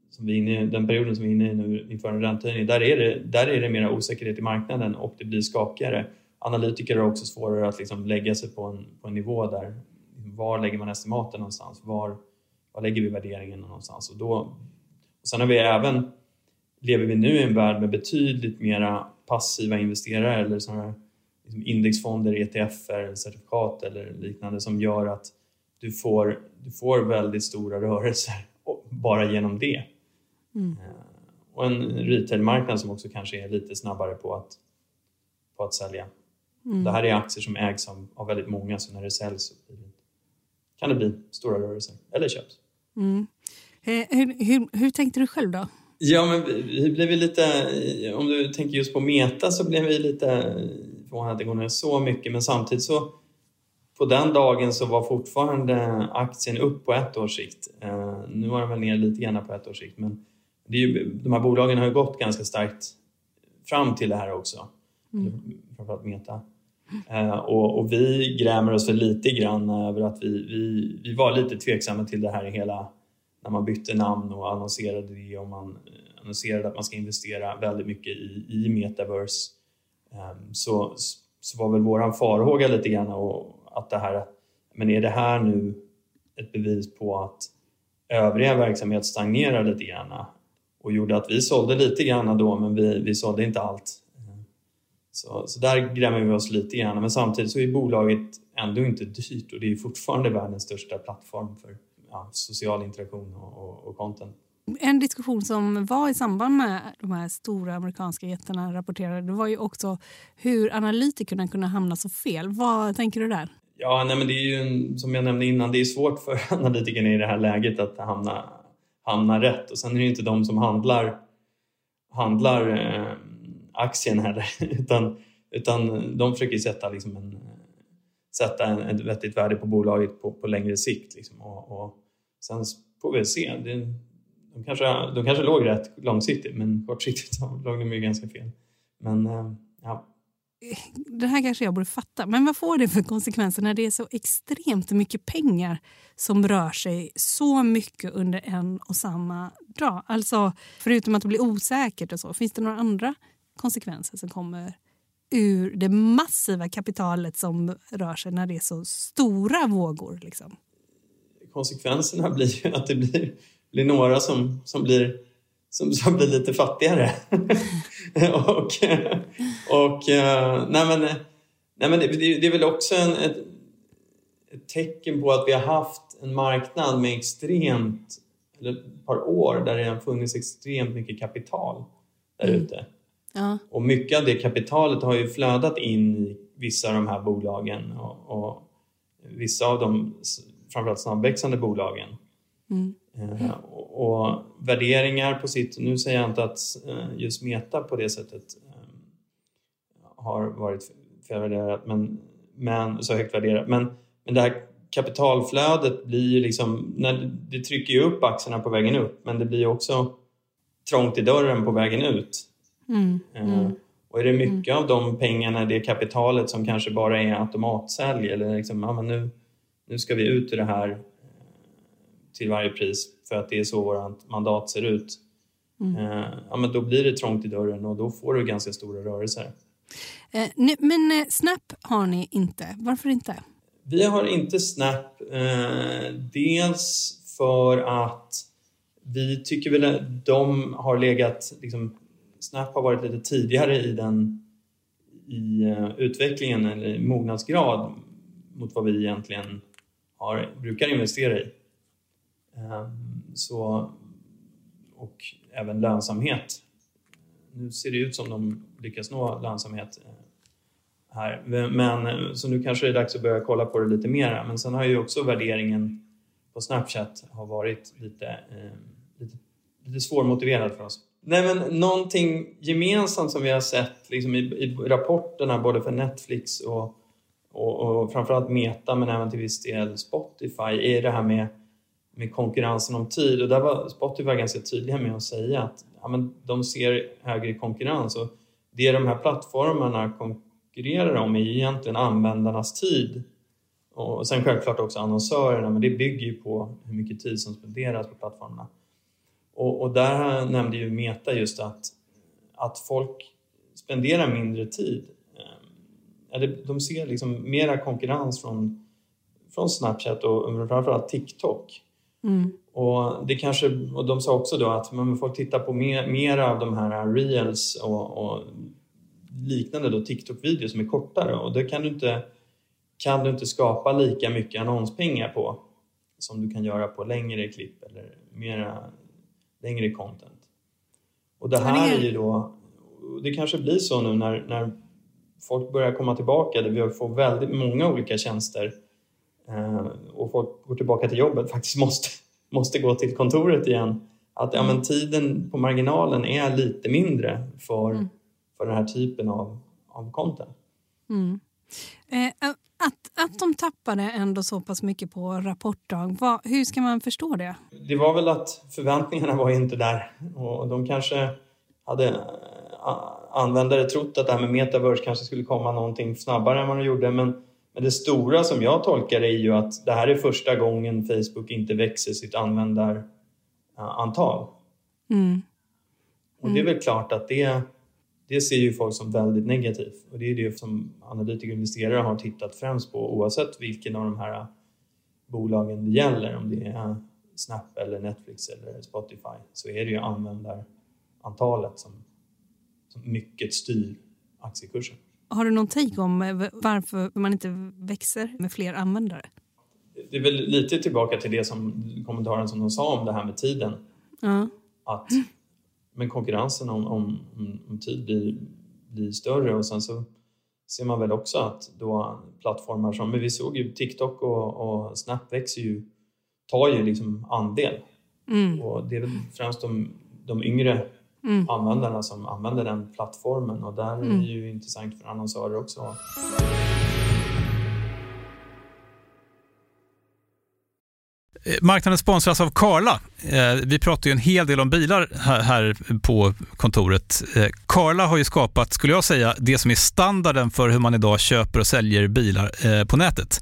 som vi är inne i, den perioden som vi är inne i nu inför en räntehöjning, där är det, där är det mera osäkerhet i marknaden och det blir skakigare. Analytiker har också svårare att liksom lägga sig på en, på en nivå där, var lägger man estimaten någonstans? Var, var lägger vi värderingen någonstans? Och då, och sen har vi även, lever vi nu i en värld med betydligt mera passiva investerare eller sådana liksom indexfonder, ETFer, certifikat eller liknande som gör att du får, du får väldigt stora rörelser bara genom det. Mm. Eh, och en retailmarknad som också kanske är lite snabbare på att, på att sälja. Mm. Det här är aktier som ägs av, av väldigt många så när det säljs kan det bli stora rörelser eller köps. Mm. Eh, hur, hur, hur tänkte du själv då? Ja, men vi blev lite, om du tänker just på Meta så blev vi lite förvånade att det går ner så mycket men samtidigt så på den dagen så var fortfarande aktien upp på ett års sikt. Uh, nu var den väl ner lite grann på ett års sikt men det är ju, de här bolagen har ju gått ganska starkt fram till det här också. Mm. Framförallt Meta. Uh, och, och, vi grämer oss för lite grann över att vi, vi, vi var lite tveksamma till det här hela när man bytte namn och annonserade det och man eh, annonserade att man ska investera väldigt mycket i, i metaverse. Ehm, så, så var väl våran farhåga lite grann och att det här, men är det här nu ett bevis på att övriga verksamhet stagnerar lite grann? Och gjorde att vi sålde lite grann då men vi, vi sålde inte allt. Ehm, så, så där grämer vi oss lite grann. Men samtidigt så är bolaget ändå inte dyrt och det är fortfarande världens största plattform för ja, social interaktion och, och, och content. En diskussion som var i samband med de här stora amerikanska jättarna rapporterade det var ju också hur analytikerna kunde hamna så fel. Vad tänker du där? Ja, nej, men det är ju en, som jag nämnde innan, det är svårt för analytikerna i det här läget att hamna, hamna rätt och sen är det inte de som handlar, handlar eh, aktien heller utan, utan de försöker sätta, liksom en, sätta en, ett vettigt värde på bolaget på, på längre sikt. Liksom, och, och sen får vi se. Det, de, kanske, de kanske låg rätt långsiktigt men kortsiktigt låg de ju ganska fel. Men eh, ja, det här kanske jag borde fatta, men vad får det för konsekvenser när det är så extremt mycket pengar som rör sig så mycket under en och samma dag? Alltså, förutom att det blir osäkert och så, finns det några andra konsekvenser som kommer ur det massiva kapitalet som rör sig när det är så stora vågor? Liksom? Konsekvenserna blir ju att det blir, blir några som, som blir som, som blir lite fattigare. och och uh, nej men, nej men det, det, är väl också en, ett, ett, tecken på att vi har haft en marknad med extremt, eller ett par år där det har funnits extremt mycket kapital där mm. ute. Ja. Och mycket av det kapitalet har ju flödat in i vissa av de här bolagen och, och vissa av de framförallt snabbväxande bolagen. Mm. Mm. Och, värderingar på sitt, nu säger jag inte att eh, just Meta på det sättet eh, har varit felvärderat, men, men, så högt värderat. Men, men det här kapitalflödet blir ju liksom, när det trycker ju upp aktierna på vägen upp, men det blir också trångt i dörren på vägen ut. Mm. Mm. Och är det mycket mm. av de pengarna, det kapitalet som kanske bara är automatsälj eller liksom, ja, men nu, nu ska vi ut ur det här till varje pris för att det är så vårt mandat ser ut. Mm. Eh, ja, men då blir det trångt i dörren och då får du ganska stora rörelser. Eh, men eh, Snap har ni inte. Varför inte? Vi har inte Snap. Eh, dels för att vi tycker väl att de har legat... Liksom, Snap har varit lite tidigare i den i utvecklingen eller mognadsgrad mot vad vi egentligen har, brukar investera i. Ehm, så, och även lönsamhet. Nu ser det ut som de lyckas nå lönsamhet eh, här. Men, så nu kanske det är dags att börja kolla på det lite mer. Men sen har ju också värderingen på Snapchat har varit lite, ehm, lite, lite svårmotiverad för oss. Nej, men någonting gemensamt som vi har sett liksom i, i rapporterna både för Netflix och, och, och framförallt Meta men även till viss del Spotify är det här med med konkurrensen om tid och där var Spotify ganska tydliga med att säga att ja, men de ser högre konkurrens och det de här plattformarna konkurrerar om är ju egentligen användarnas tid Och sen självklart också annonsörerna, men det bygger ju på hur mycket tid som spenderas på plattformarna. Och, och där nämnde ju Meta just att, att folk spenderar mindre tid. Eller de ser liksom mera konkurrens från, från Snapchat och framförallt TikTok. Mm. Och, det kanske, och de sa också då att man får titta på mer, mer av de här reels och, och liknande då TikTok-videos som är kortare och det kan du inte kan du inte skapa lika mycket annonspengar på som du kan göra på längre klipp eller mera längre content. Och det här är ju då, det kanske blir så nu när, när folk börjar komma tillbaka vi får väldigt många olika tjänster eh, och folk går tillbaka till jobbet faktiskt måste, måste gå till kontoret igen. Att ja, men mm. tiden på marginalen är lite mindre för, mm. för den här typen av, av content. Mm. Eh, att, att de tappade ändå så pass mycket på rapportdag, vad, hur ska man förstå det? Det var väl att förväntningarna var inte där och de kanske hade eh, användare trott att det här med metaverse kanske skulle komma någonting snabbare än vad de gjorde men, men det stora som jag tolkar är ju att det här är första gången Facebook inte växer sitt användarantal. Mm. Mm. Och det är väl klart att det det ser ju folk som väldigt negativt och det är det som analytiker och investerare har tittat främst på oavsett vilken av de här bolagen det gäller, om det är Snap eller Netflix eller Spotify, så är det ju användarantalet som mycket styr aktiekursen. Har du någon take om varför man inte växer med fler användare? Det är väl lite tillbaka till det som kommentaren som de sa om det här med tiden. Uh. Att men konkurrensen om, om, om tid blir, blir större och sen så ser man väl också att då plattformar som, men vi såg ju TikTok och, och Snap växer ju, tar ju liksom andel. Mm. Och det är väl främst de, de yngre mm. användarna som använder den plattformen och där mm. är det ju intressant för annonsörer också. Eh, marknaden sponsras av Karla. Eh, vi pratar ju en hel del om bilar här på kontoret. Eh, Karla har ju skapat, skulle jag säga, det som är standarden för hur man idag köper och säljer bilar på nätet.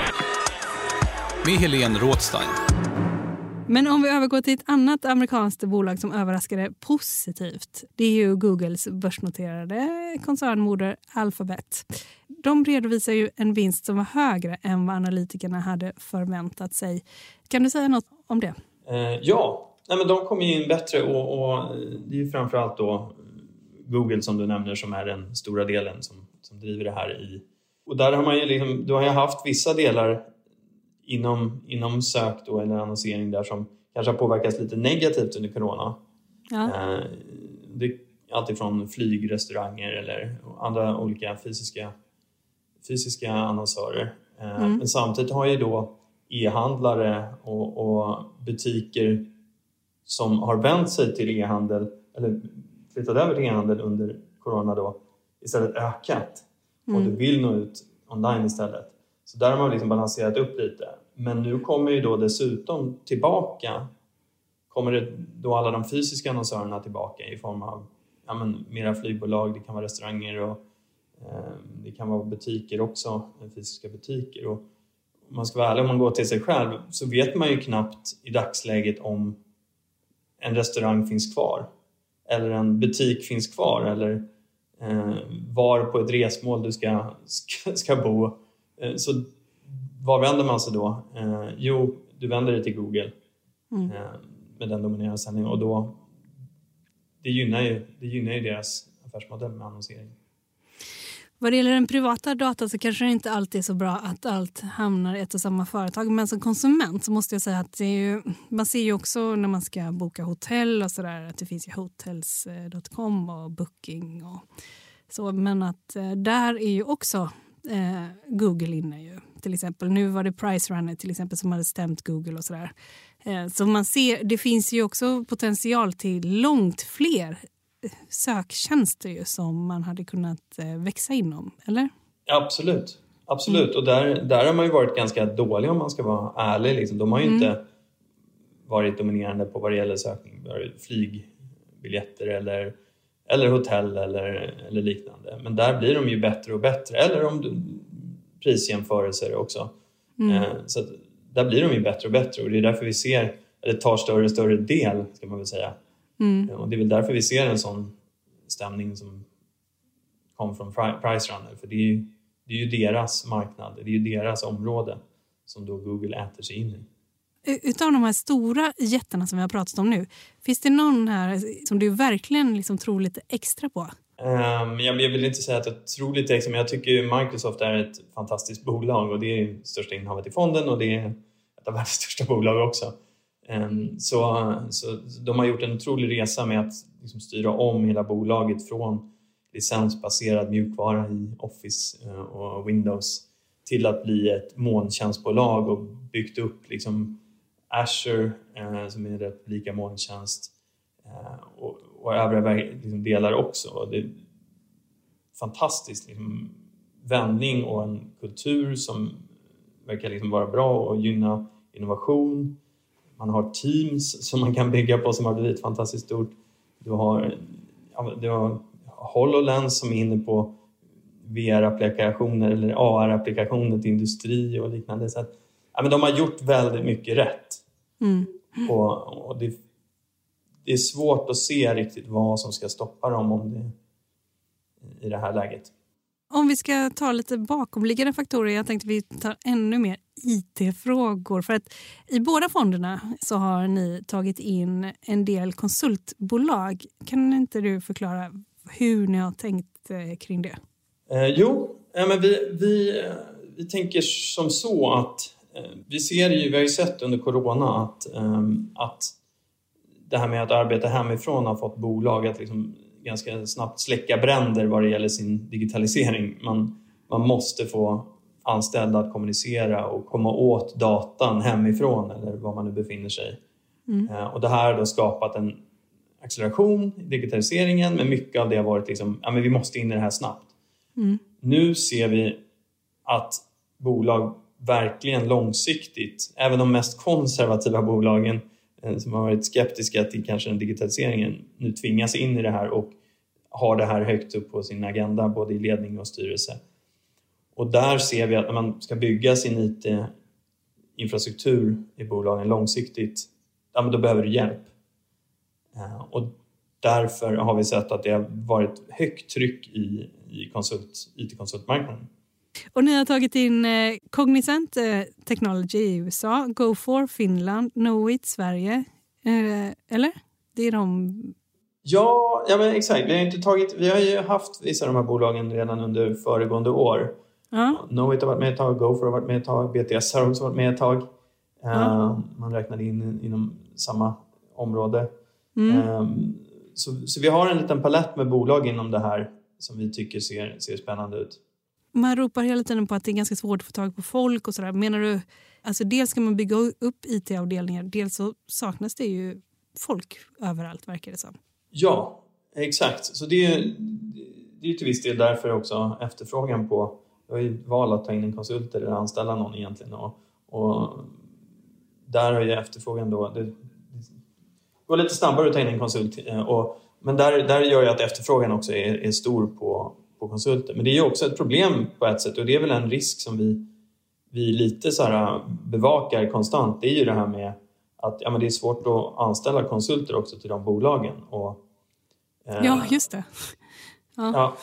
med Helene Rådstein. Men om vi övergår till ett annat amerikanskt bolag som överraskade positivt. Det är ju Googles börsnoterade koncernmoder Alphabet. De redovisar ju en vinst som var högre än vad analytikerna hade förväntat sig. Kan du säga något om det? Eh, ja, Nej, men de kom in bättre och, och det är ju framförallt då Google som du nämner som är den stora delen som, som driver det här i och där har man ju liksom, du har ju haft vissa delar inom, inom sök då, eller annonsering där som kanske har påverkats lite negativt under corona. Ja. Eh, det är alltifrån flygrestauranger eller andra olika fysiska, fysiska annonsörer. Eh, mm. Men samtidigt har ju då e-handlare och, och, butiker som har vänt sig till e-handel eller flyttat över till e-handel under corona då istället ökat mm. och du vill nå ut online istället. Så där har man liksom balanserat upp lite. Men nu kommer ju då dessutom tillbaka kommer det då alla de fysiska annonsörerna tillbaka i form av ja, men, mera flygbolag, det kan vara restauranger och eh, det kan vara butiker också, fysiska butiker. Och om man ska vara ärlig, om man går till sig själv så vet man ju knappt i dagsläget om en restaurang finns kvar eller en butik finns kvar eller eh, var på ett resmål du ska, ska, ska bo. Eh, så var vänder man sig då? Eh, jo, du vänder dig till Google mm. eh, med den dominerande sändningen och då det gynnar, ju, det gynnar ju deras affärsmodell med annonsering. Vad det gäller den privata datan så kanske det inte alltid är så bra att allt hamnar i ett och samma företag. Men som konsument så måste jag säga att ju, man ser ju också när man ska boka hotell och sådär att det finns ju hotels.com och booking och så. Men att eh, där är ju också eh, Google inne ju. Till exempel nu var det Pricerunner till exempel som hade stämt Google och sådär. Eh, så man ser, det finns ju också potential till långt fler söktjänster ju som man hade kunnat eh, växa inom, eller? Absolut. Absolut, mm. och där, där har man ju varit ganska dålig om man ska vara ärlig. Liksom. De har ju mm. inte varit dominerande på vad det gäller sökning, flygbiljetter eller, eller hotell eller, eller liknande. Men där blir de ju bättre och bättre, eller om du, prisjämförelser också. Mm. Eh, så där blir de ju bättre och bättre och det är därför vi ser, eller tar större och större del, ska man väl säga, Mm. Och det är väl därför vi ser en sån stämning som kom från Pricerunner. För det är, ju, det är ju deras marknad, det är ju deras område som då Google äter sig in i. Utav de här stora jättarna som vi har pratat om nu, finns det någon här som du verkligen liksom tror lite extra på? Um, jag vill inte säga att jag tror lite extra, men jag tycker Microsoft är ett fantastiskt bolag och det är det största innehavet i fonden och det är ett av världens största bolag också. Ehm, så, så de har gjort en otrolig resa med att liksom styra om hela bolaget från licensbaserad mjukvara i Office eh, och Windows till att bli ett molntjänstbolag och byggt upp liksom Azure eh, som är en lika molntjänst eh, och, och övriga liksom delar också. Det är fantastisk liksom, vändning och en kultur som verkar liksom vara bra och gynna innovation man har Teams som man kan bygga på som har blivit fantastiskt stort. Du har, du har HoloLens som är inne på VR-applikationer eller AR-applikationer till industri och liknande. Så att, ja, men de har gjort väldigt mycket rätt. Mm. Och, och det, det, är svårt att se riktigt vad som ska stoppa dem om det, i det här läget. Om vi ska ta lite bakomliggande faktorer, jag tänkte vi tar ännu mer IT-frågor. För att I båda fonderna så har ni tagit in en del konsultbolag. Kan inte du förklara hur ni har tänkt eh, kring det? Eh, jo, ja, men vi, vi, vi tänker som så att eh, vi ser ju, vi har ju sett under corona att, eh, att det här med att arbeta hemifrån har fått bolag att liksom ganska snabbt släcka bränder vad det gäller sin digitalisering. Man, man måste få anställda att kommunicera och komma åt datan hemifrån eller var man nu befinner sig. Mm. Eh, och det här har då skapat en acceleration i digitaliseringen men mycket av det har varit liksom, ja men vi måste in i det här snabbt. Mm. Nu ser vi att bolag verkligen långsiktigt, även de mest konservativa bolagen som har varit skeptiska till kanske den digitaliseringen, nu tvingas in i det här och har det här högt upp på sin agenda både i ledning och styrelse. Och där ser vi att när man ska bygga sin IT-infrastruktur i bolagen långsiktigt, ja, men då behöver du hjälp. Eh, och därför har vi sett att det har varit högt tryck i, i konsult, IT-konsultmarknaden. Och ni har tagit in eh, Cognizant eh, Technology i USA, Go4 Finland, Knowit Sverige. Eh, eller? Det är de... Ja, ja men exakt. Vi har, inte tagit, vi har ju haft vissa av de här bolagen redan under föregående år. Ja. Knowit har varit med ett tag, Gopher har varit med ett tag, BTS har också varit med ett tag. Ja. Uh, man räknade in inom samma område. Mm. Um, så, så, vi har en liten palett med bolag inom det här som vi tycker ser, ser spännande ut. Man ropar hela tiden på att det är ganska svårt att få tag på folk och sådär. Menar du, alltså dels ska man bygga upp IT-avdelningar, dels så saknas det ju folk överallt verkar det som. Ja, exakt. Så det är, det är till viss del därför också efterfrågan på jag har ju valt att ta in en konsult eller anställa någon egentligen. Och, och där har ju efterfrågan då... Det, det går lite snabbare att ta in en konsult eh, och, men där, där gör ju att efterfrågan också är, är stor på, på konsulter. Men det är ju också ett problem på ett sätt och det är väl en risk som vi, vi lite så här bevakar konstant. Det är ju det här med att ja, men det är svårt att anställa konsulter också till de bolagen. Och, eh, ja, just det. Ja. ja.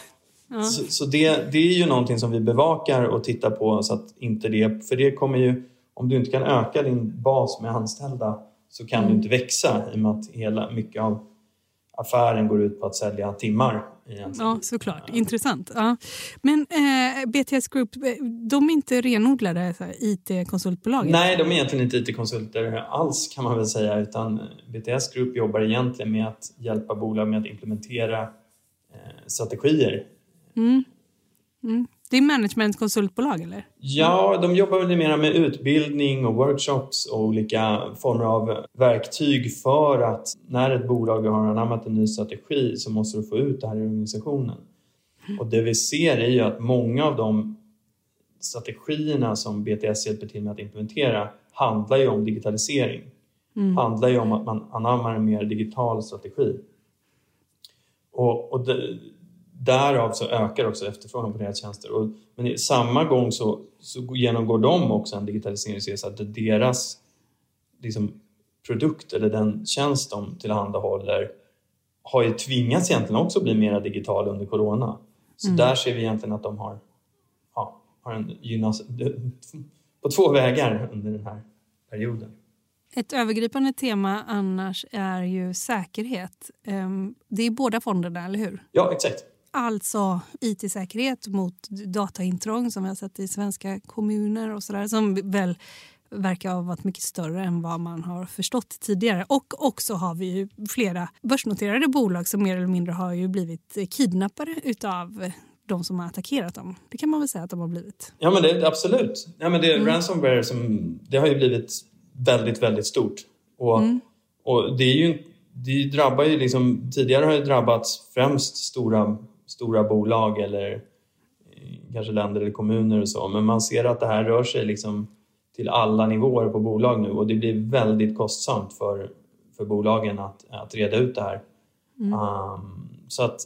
ja. Så, så, det, det är ju någonting som vi bevakar och tittar på så att inte det, för det kommer ju, om du inte kan öka din bas med anställda så kan mm. du inte växa i och med att hela, mycket av affären går ut på att sälja timmar. Egentligen. Ja, såklart. Ja. Intressant. Ja. Men eh, BTS Group, de är inte renodlade IT-konsultbolag? Nej, de är egentligen inte IT-konsulter alls kan man väl säga. Utan BTS Group jobbar egentligen med att hjälpa bolag med att implementera eh, strategier. Mm. Mm. Det är managementkonsultbolag eller? Ja, de jobbar väl mer med utbildning och workshops och olika former av verktyg för att när ett bolag har anammat en ny strategi så måste du få ut det här i organisationen. Och det vi ser är ju att många av de strategierna som BTS hjälper till med att implementera handlar ju om digitalisering. Mm. handlar ju om att man anammar en mer digital strategi. Och, och det, därav så ökar också efterfrågan på deras tjänster. Och, men i samma gång så, så genomgår de också en digitaliseringsresa att deras liksom, produkt eller den tjänst de tillhandahåller har ju tvingats egentligen också bli mer digital under corona. Så mm. där ser vi egentligen att de har, ja, har en gynnas på två vägar under den här perioden. Ett övergripande tema annars är ju säkerhet. Ehm, det är båda fonderna, eller hur? Ja, exakt. Alltså IT-säkerhet mot dataintrång som vi har sett i svenska kommuner och sådär som väl verkar ha varit mycket större än vad man har förstått tidigare. Och också har vi ju flera börsnoterade bolag som mer eller mindre har ju blivit kidnappade utav de som har attackerat dem. Det kan man väl säga att de har blivit. Ja, men det, absolut. Ja, men det, mm. Ransomware som, det har ju blivit väldigt, väldigt stort. Och, mm. och det är ju det drabbar ju liksom, tidigare har det drabbats främst stora stora bolag eller eh, kanske länder eller kommuner och så. Men man ser att det här rör sig liksom till alla nivåer på bolag nu och det blir väldigt kostsamt för, för bolagen att, att reda ut det här. Mm. Um, så att,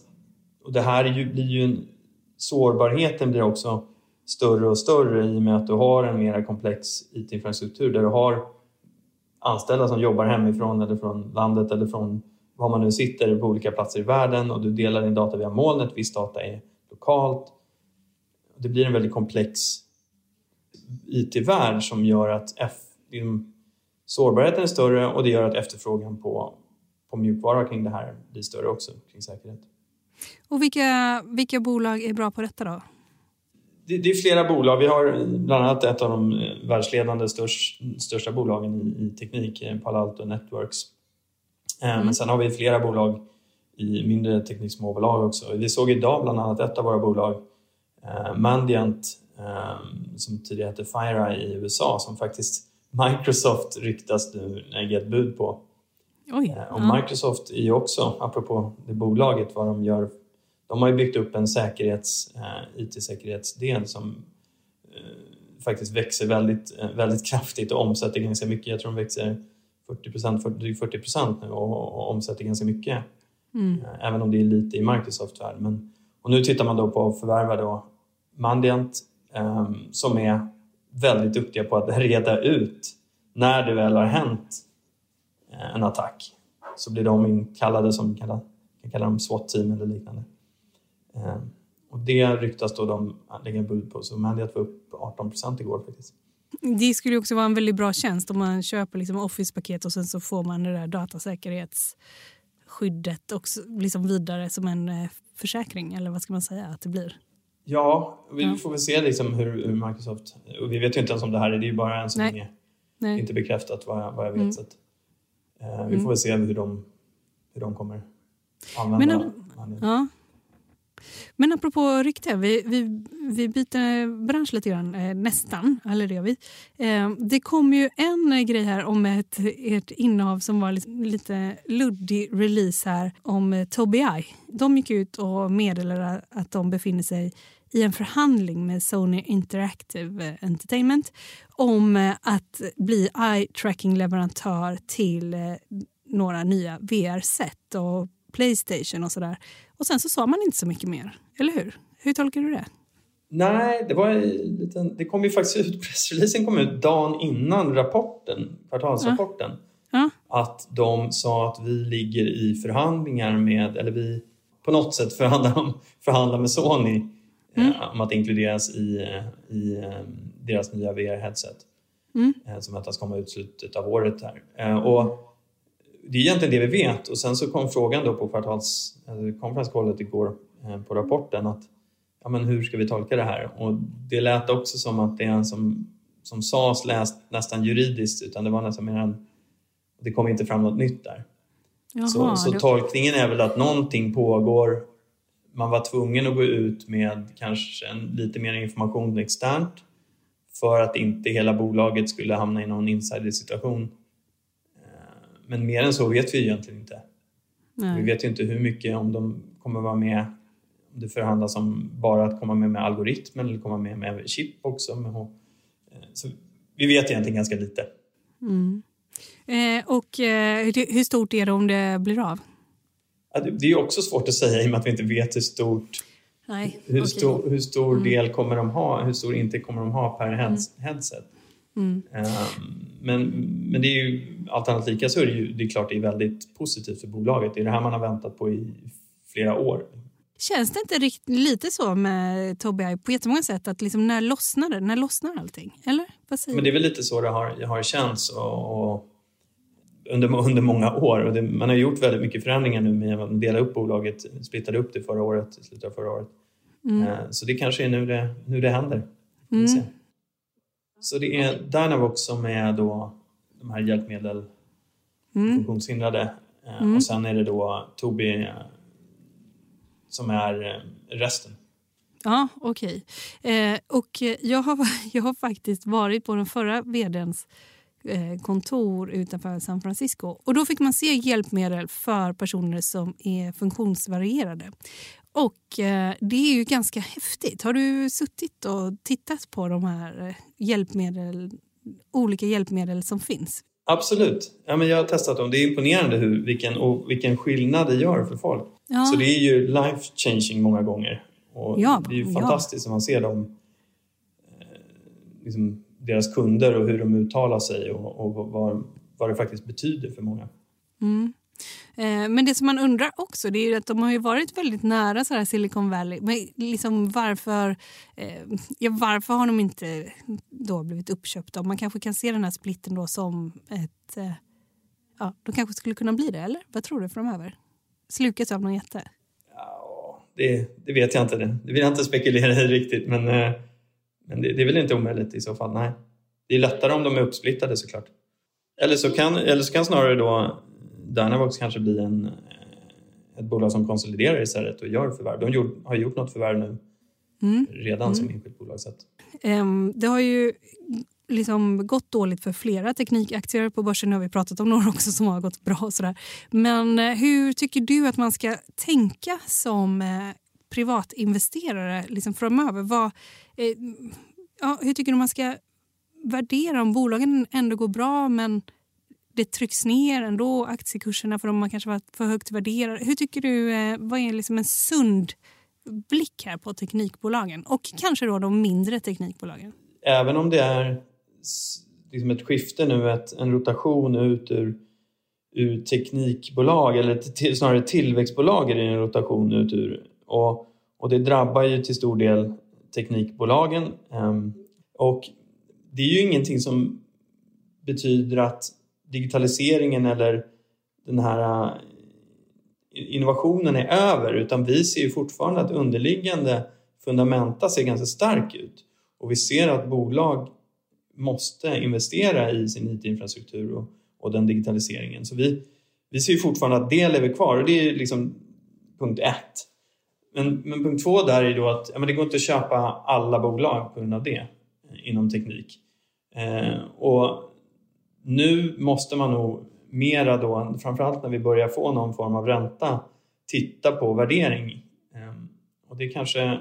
och det här ju, blir ju en, sårbarheten blir också större och större i och med att du har en mer komplex IT-infrastruktur där du har anställda som jobbar hemifrån eller från landet eller från var man nu sitter på olika platser i världen och du delar din data via molnet, viss data är lokalt. Det blir en väldigt komplex IT-värld som gör att F, sårbarheten är större och det gör att efterfrågan på, på mjukvara kring det här blir större också, kring säkerhet. Och vilka, vilka bolag är bra på detta då? Det, det, är flera bolag. Vi har bland annat ett av de världsledande störst, största bolagen i, i teknik, Palo Alto Networks, Eh, mm. Men sen har vi flera bolag i mindre tekniksmåbolag också. Vi såg idag bland annat ett av våra bolag, eh, Mandiant, eh, som tidigare hette FireEye i USA, som faktiskt Microsoft ryktas nu lägga ett bud på. Oj, och ja. Microsoft är ju också, apropå det bolaget, vad de gör. De har ju byggt upp en säkerhets, IT-säkerhetsdel som faktiskt växer väldigt, väldigt kraftigt och omsätter ganska mycket. Jag tror de växer 40 procent, drygt 40 procent nu och, och omsätter ganska mycket. Mm. Eh, även om det är lite i Microsoft värld. Men, och nu tittar man då på att förvärva då Mandiant um, som är väldigt duktiga på att reda ut när det väl har hänt uh, en attack. Så blir de inkallade som kan, kan kalla dem SWAT-team eller liknande. Um, och det ryktas då de lägga bud på. Så Mandiant var upp 18 procent igår faktiskt. Det skulle också vara en väldigt bra tjänst om man köper liksom Office-paket och sen så får man det där datasäkerhetsskyddet och liksom vidare som en eh, försäkring, eller vad ska man säga att det blir? Ja, vi ja. får väl se liksom hur, hur, Microsoft... Och vi vet ju inte ens om det här, det är ju bara Nej. är Nej. inte bekräftat vad jag, vad jag vet. Mm. Så att, eh, vi får mm. väl se hur de, hur de kommer använda Men, ja. Men apropå rykte, vi, vi, vi byter bransch lite grann, eh, nästan. Eller det gör vi. Eh, det kom ju en grej här om ett, ert innehav som var lite, lite luddig release här om Tobii Tobii. De gick ut och meddelade att de befinner sig i en förhandling med Sony Interactive Entertainment om att bli eye-tracking-leverantör till några nya VR-set Playstation och sådär. Och sen så sa man inte så mycket mer, eller hur? Hur tolkar du det? Nej, det, var en liten, det kom ju faktiskt ut, pressreleasen kom ut dagen innan rapporten, kvartalsrapporten. Ja. Att de sa att vi ligger i förhandlingar med, eller vi på något sätt förhandlar, om, förhandlar med Sony eh, om att inkluderas i, eh, i eh, deras nya VR-headset. Mm. eh, Som väntas komma ut slutet av året här. Eh, Och det är egentligen det vi vet och sen så kom frågan då på kvartals, konferenskollet igår eh, på rapporten att ja, men hur ska vi tolka det här? Och det lät också som att det är en som, som sades läst nästan juridiskt utan det var nästan mer en, det kom inte fram något nytt där. Jaha, så så tolkningen är väl att någonting pågår. Man var tvungen att gå ut med kanske en, lite mer information externt för att inte hela bolaget skulle hamna i någon insidersituation. Men mer än så vet vi egentligen inte. Nej. Vi vet ju inte hur mycket, om de kommer vara med, om det förhandlas om bara att komma med med algoritmen eller komma med med chip också. Med, eh, så vi vet egentligen ganska lite. Eh, och eh, hur, stort är det om det blir av? Ja, det- Det är också svårt att säga i och med att vi inte vet hur stort Nej, Hur okej. stor, hur stor del kommer de ha? Hur stor inte kommer de ha per heads, headset? Mm. Ehm, men, men det är ju allt annat lika så är det ju det är klart det är väldigt positivt för bolaget. Det är det här man har väntat på i flera år. Känns det inte rikt, lite så med Tobii på jättemånga sätt? Att liksom när lossnar det? När lossnar allting? Eller? Men det är väl lite så det har, har känts och, och under, under många år. Och det, man har gjort väldigt mycket förändringar nu med att dela upp bolaget, splittade upp det förra året, i slutet av förra året. Eh, Så det kanske är nu det, nu det händer. Se. Så det är Dynavox som är då de här hjälpmedel funktionshindrade. Eh, Och sen är det då Tobii eh, som är eh, resten. Ja, okej. Eh, och jag har, jag har faktiskt varit på den förra vdns kontor utanför San Francisco. Och Då fick man se hjälpmedel för personer som är funktionsvarierade. Och eh, Det är ju ganska häftigt. Har du suttit och tittat på de här eh, hjälpmedel, olika hjälpmedel som finns? Absolut. Ja, men jag har testat dem. Det är imponerande hur, vilken, och vilken skillnad det gör för folk. Ja. Så det är ju life changing många gånger. Och Ja, det är ju ja. fantastiskt när man ser dem, eh, liksom deras kunder och hur de uttalar sig och, och vad, vad det faktiskt betyder för många. Eh, Eh, men det som man undrar också det är ju att de har ju varit väldigt nära så här Silicon Valley. Men liksom varför, eh, ja, varför har de inte då blivit uppköpta? Man kanske kan se den här splitten då som ett... Eh, ja, de kanske skulle kunna bli det, eller? Vad tror du framöver? Slukas av någon jätte? Det, det vet jag inte. Det, det vill jag inte spekulera i riktigt men, men det, det är väl inte omöjligt i så fall. Nej. Det är lättare om de är uppsplittade såklart. Eller så kan, eller så kan snarare då Dynavox kanske bli en, eh, ett bolag som konsoliderar istället och gör förvärv. De gjort, har gjort något förvärv nu redan som enskilt bolag. Så Ehm, Det har ju liksom gått dåligt för flera teknikaktier på börsen. Nu har vi pratat om några också som har gått bra. Och sådär. Men eh, hur tycker du att man ska tänka som eh, privatinvesterare liksom framöver? Vad, ja, hur tycker du man ska värdera om bolagen ändå går bra men det trycks ner ändå aktiekurserna för de har kanske varit för högt värderade. Hur tycker du, eh, vad är liksom en sund blick här på teknikbolagen och kanske då de mindre teknikbolagen? även om det är liksom ett skifte nu, ett, en rotation ut ur, ur teknikbolag eller till, snarare tillväxtbolag är det en rotation ut ur. Och, och det drabbar ju till stor del teknikbolagen. Ehm, och det är ju ingenting som betyder att digitaliseringen eller den här äh, innovationen är över utan vi ser ju fortfarande att underliggande fundamenta ser ganska stark ut. Och vi ser att bolag måste investera i sin IT-infrastruktur och, och den digitaliseringen. Så vi, vi ser ju fortfarande att det lever kvar och det är liksom punkt ett. Men, men punkt två där är då att ja, men det går inte att köpa alla bolag på grund av det eh, inom teknik. Eh, och nu måste man nog mera då, framförallt när vi börjar få någon form av ränta, titta på värdering. Ehm, och det kanske eh,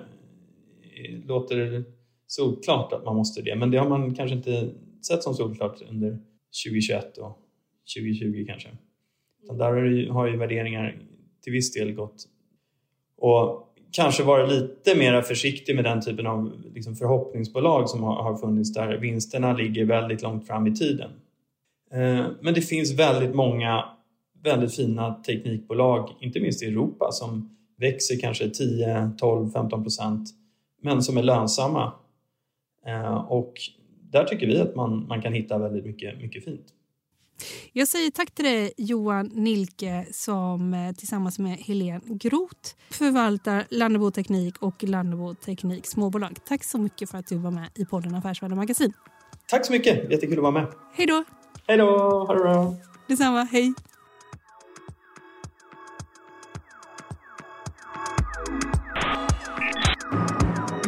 låter solklart att man måste det, men det har man kanske inte sett som solklart under 2021 och 2020 kanske. Utan där har ju, har ju värderingar till viss del gått och kanske vara lite mer försiktig med den typen av liksom, förhoppningsbolag som har, har funnits där vinsterna ligger väldigt långt fram i tiden. Eh, men det finns väldigt många väldigt fina teknikbolag, inte minst i Europa, som växer kanske 10, 12, 15 procent men som är lönsamma. Eh, och där tycker vi att man, man kan hitta väldigt mycket, mycket fint. Jag säger tack till dig Johan Nilke som eh, tillsammans med Helene Groth förvaltar Lannebo Teknik och Lannebo Teknik småbolag. Tack så mycket för att du var med i podden Affärsvärlden Magasin. Tack så mycket, jättekul att vara med. Hej då! Hej då, ha det bra! Detsamma, hej!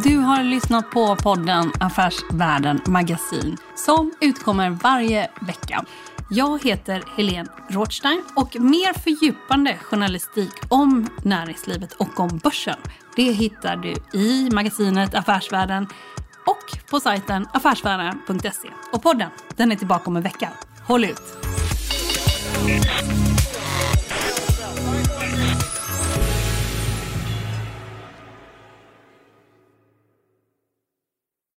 Du har lyssnat på podden Affärsvärlden Magasin som utkommer varje vecka. Jag heter Helene Rothstein och mer fördjupande journalistik om näringslivet och om börsen det hittar du i magasinet Affärsvärlden och på sajten affärsvärlden.se. Och podden den är tillbaka om en vecka. Håll ut!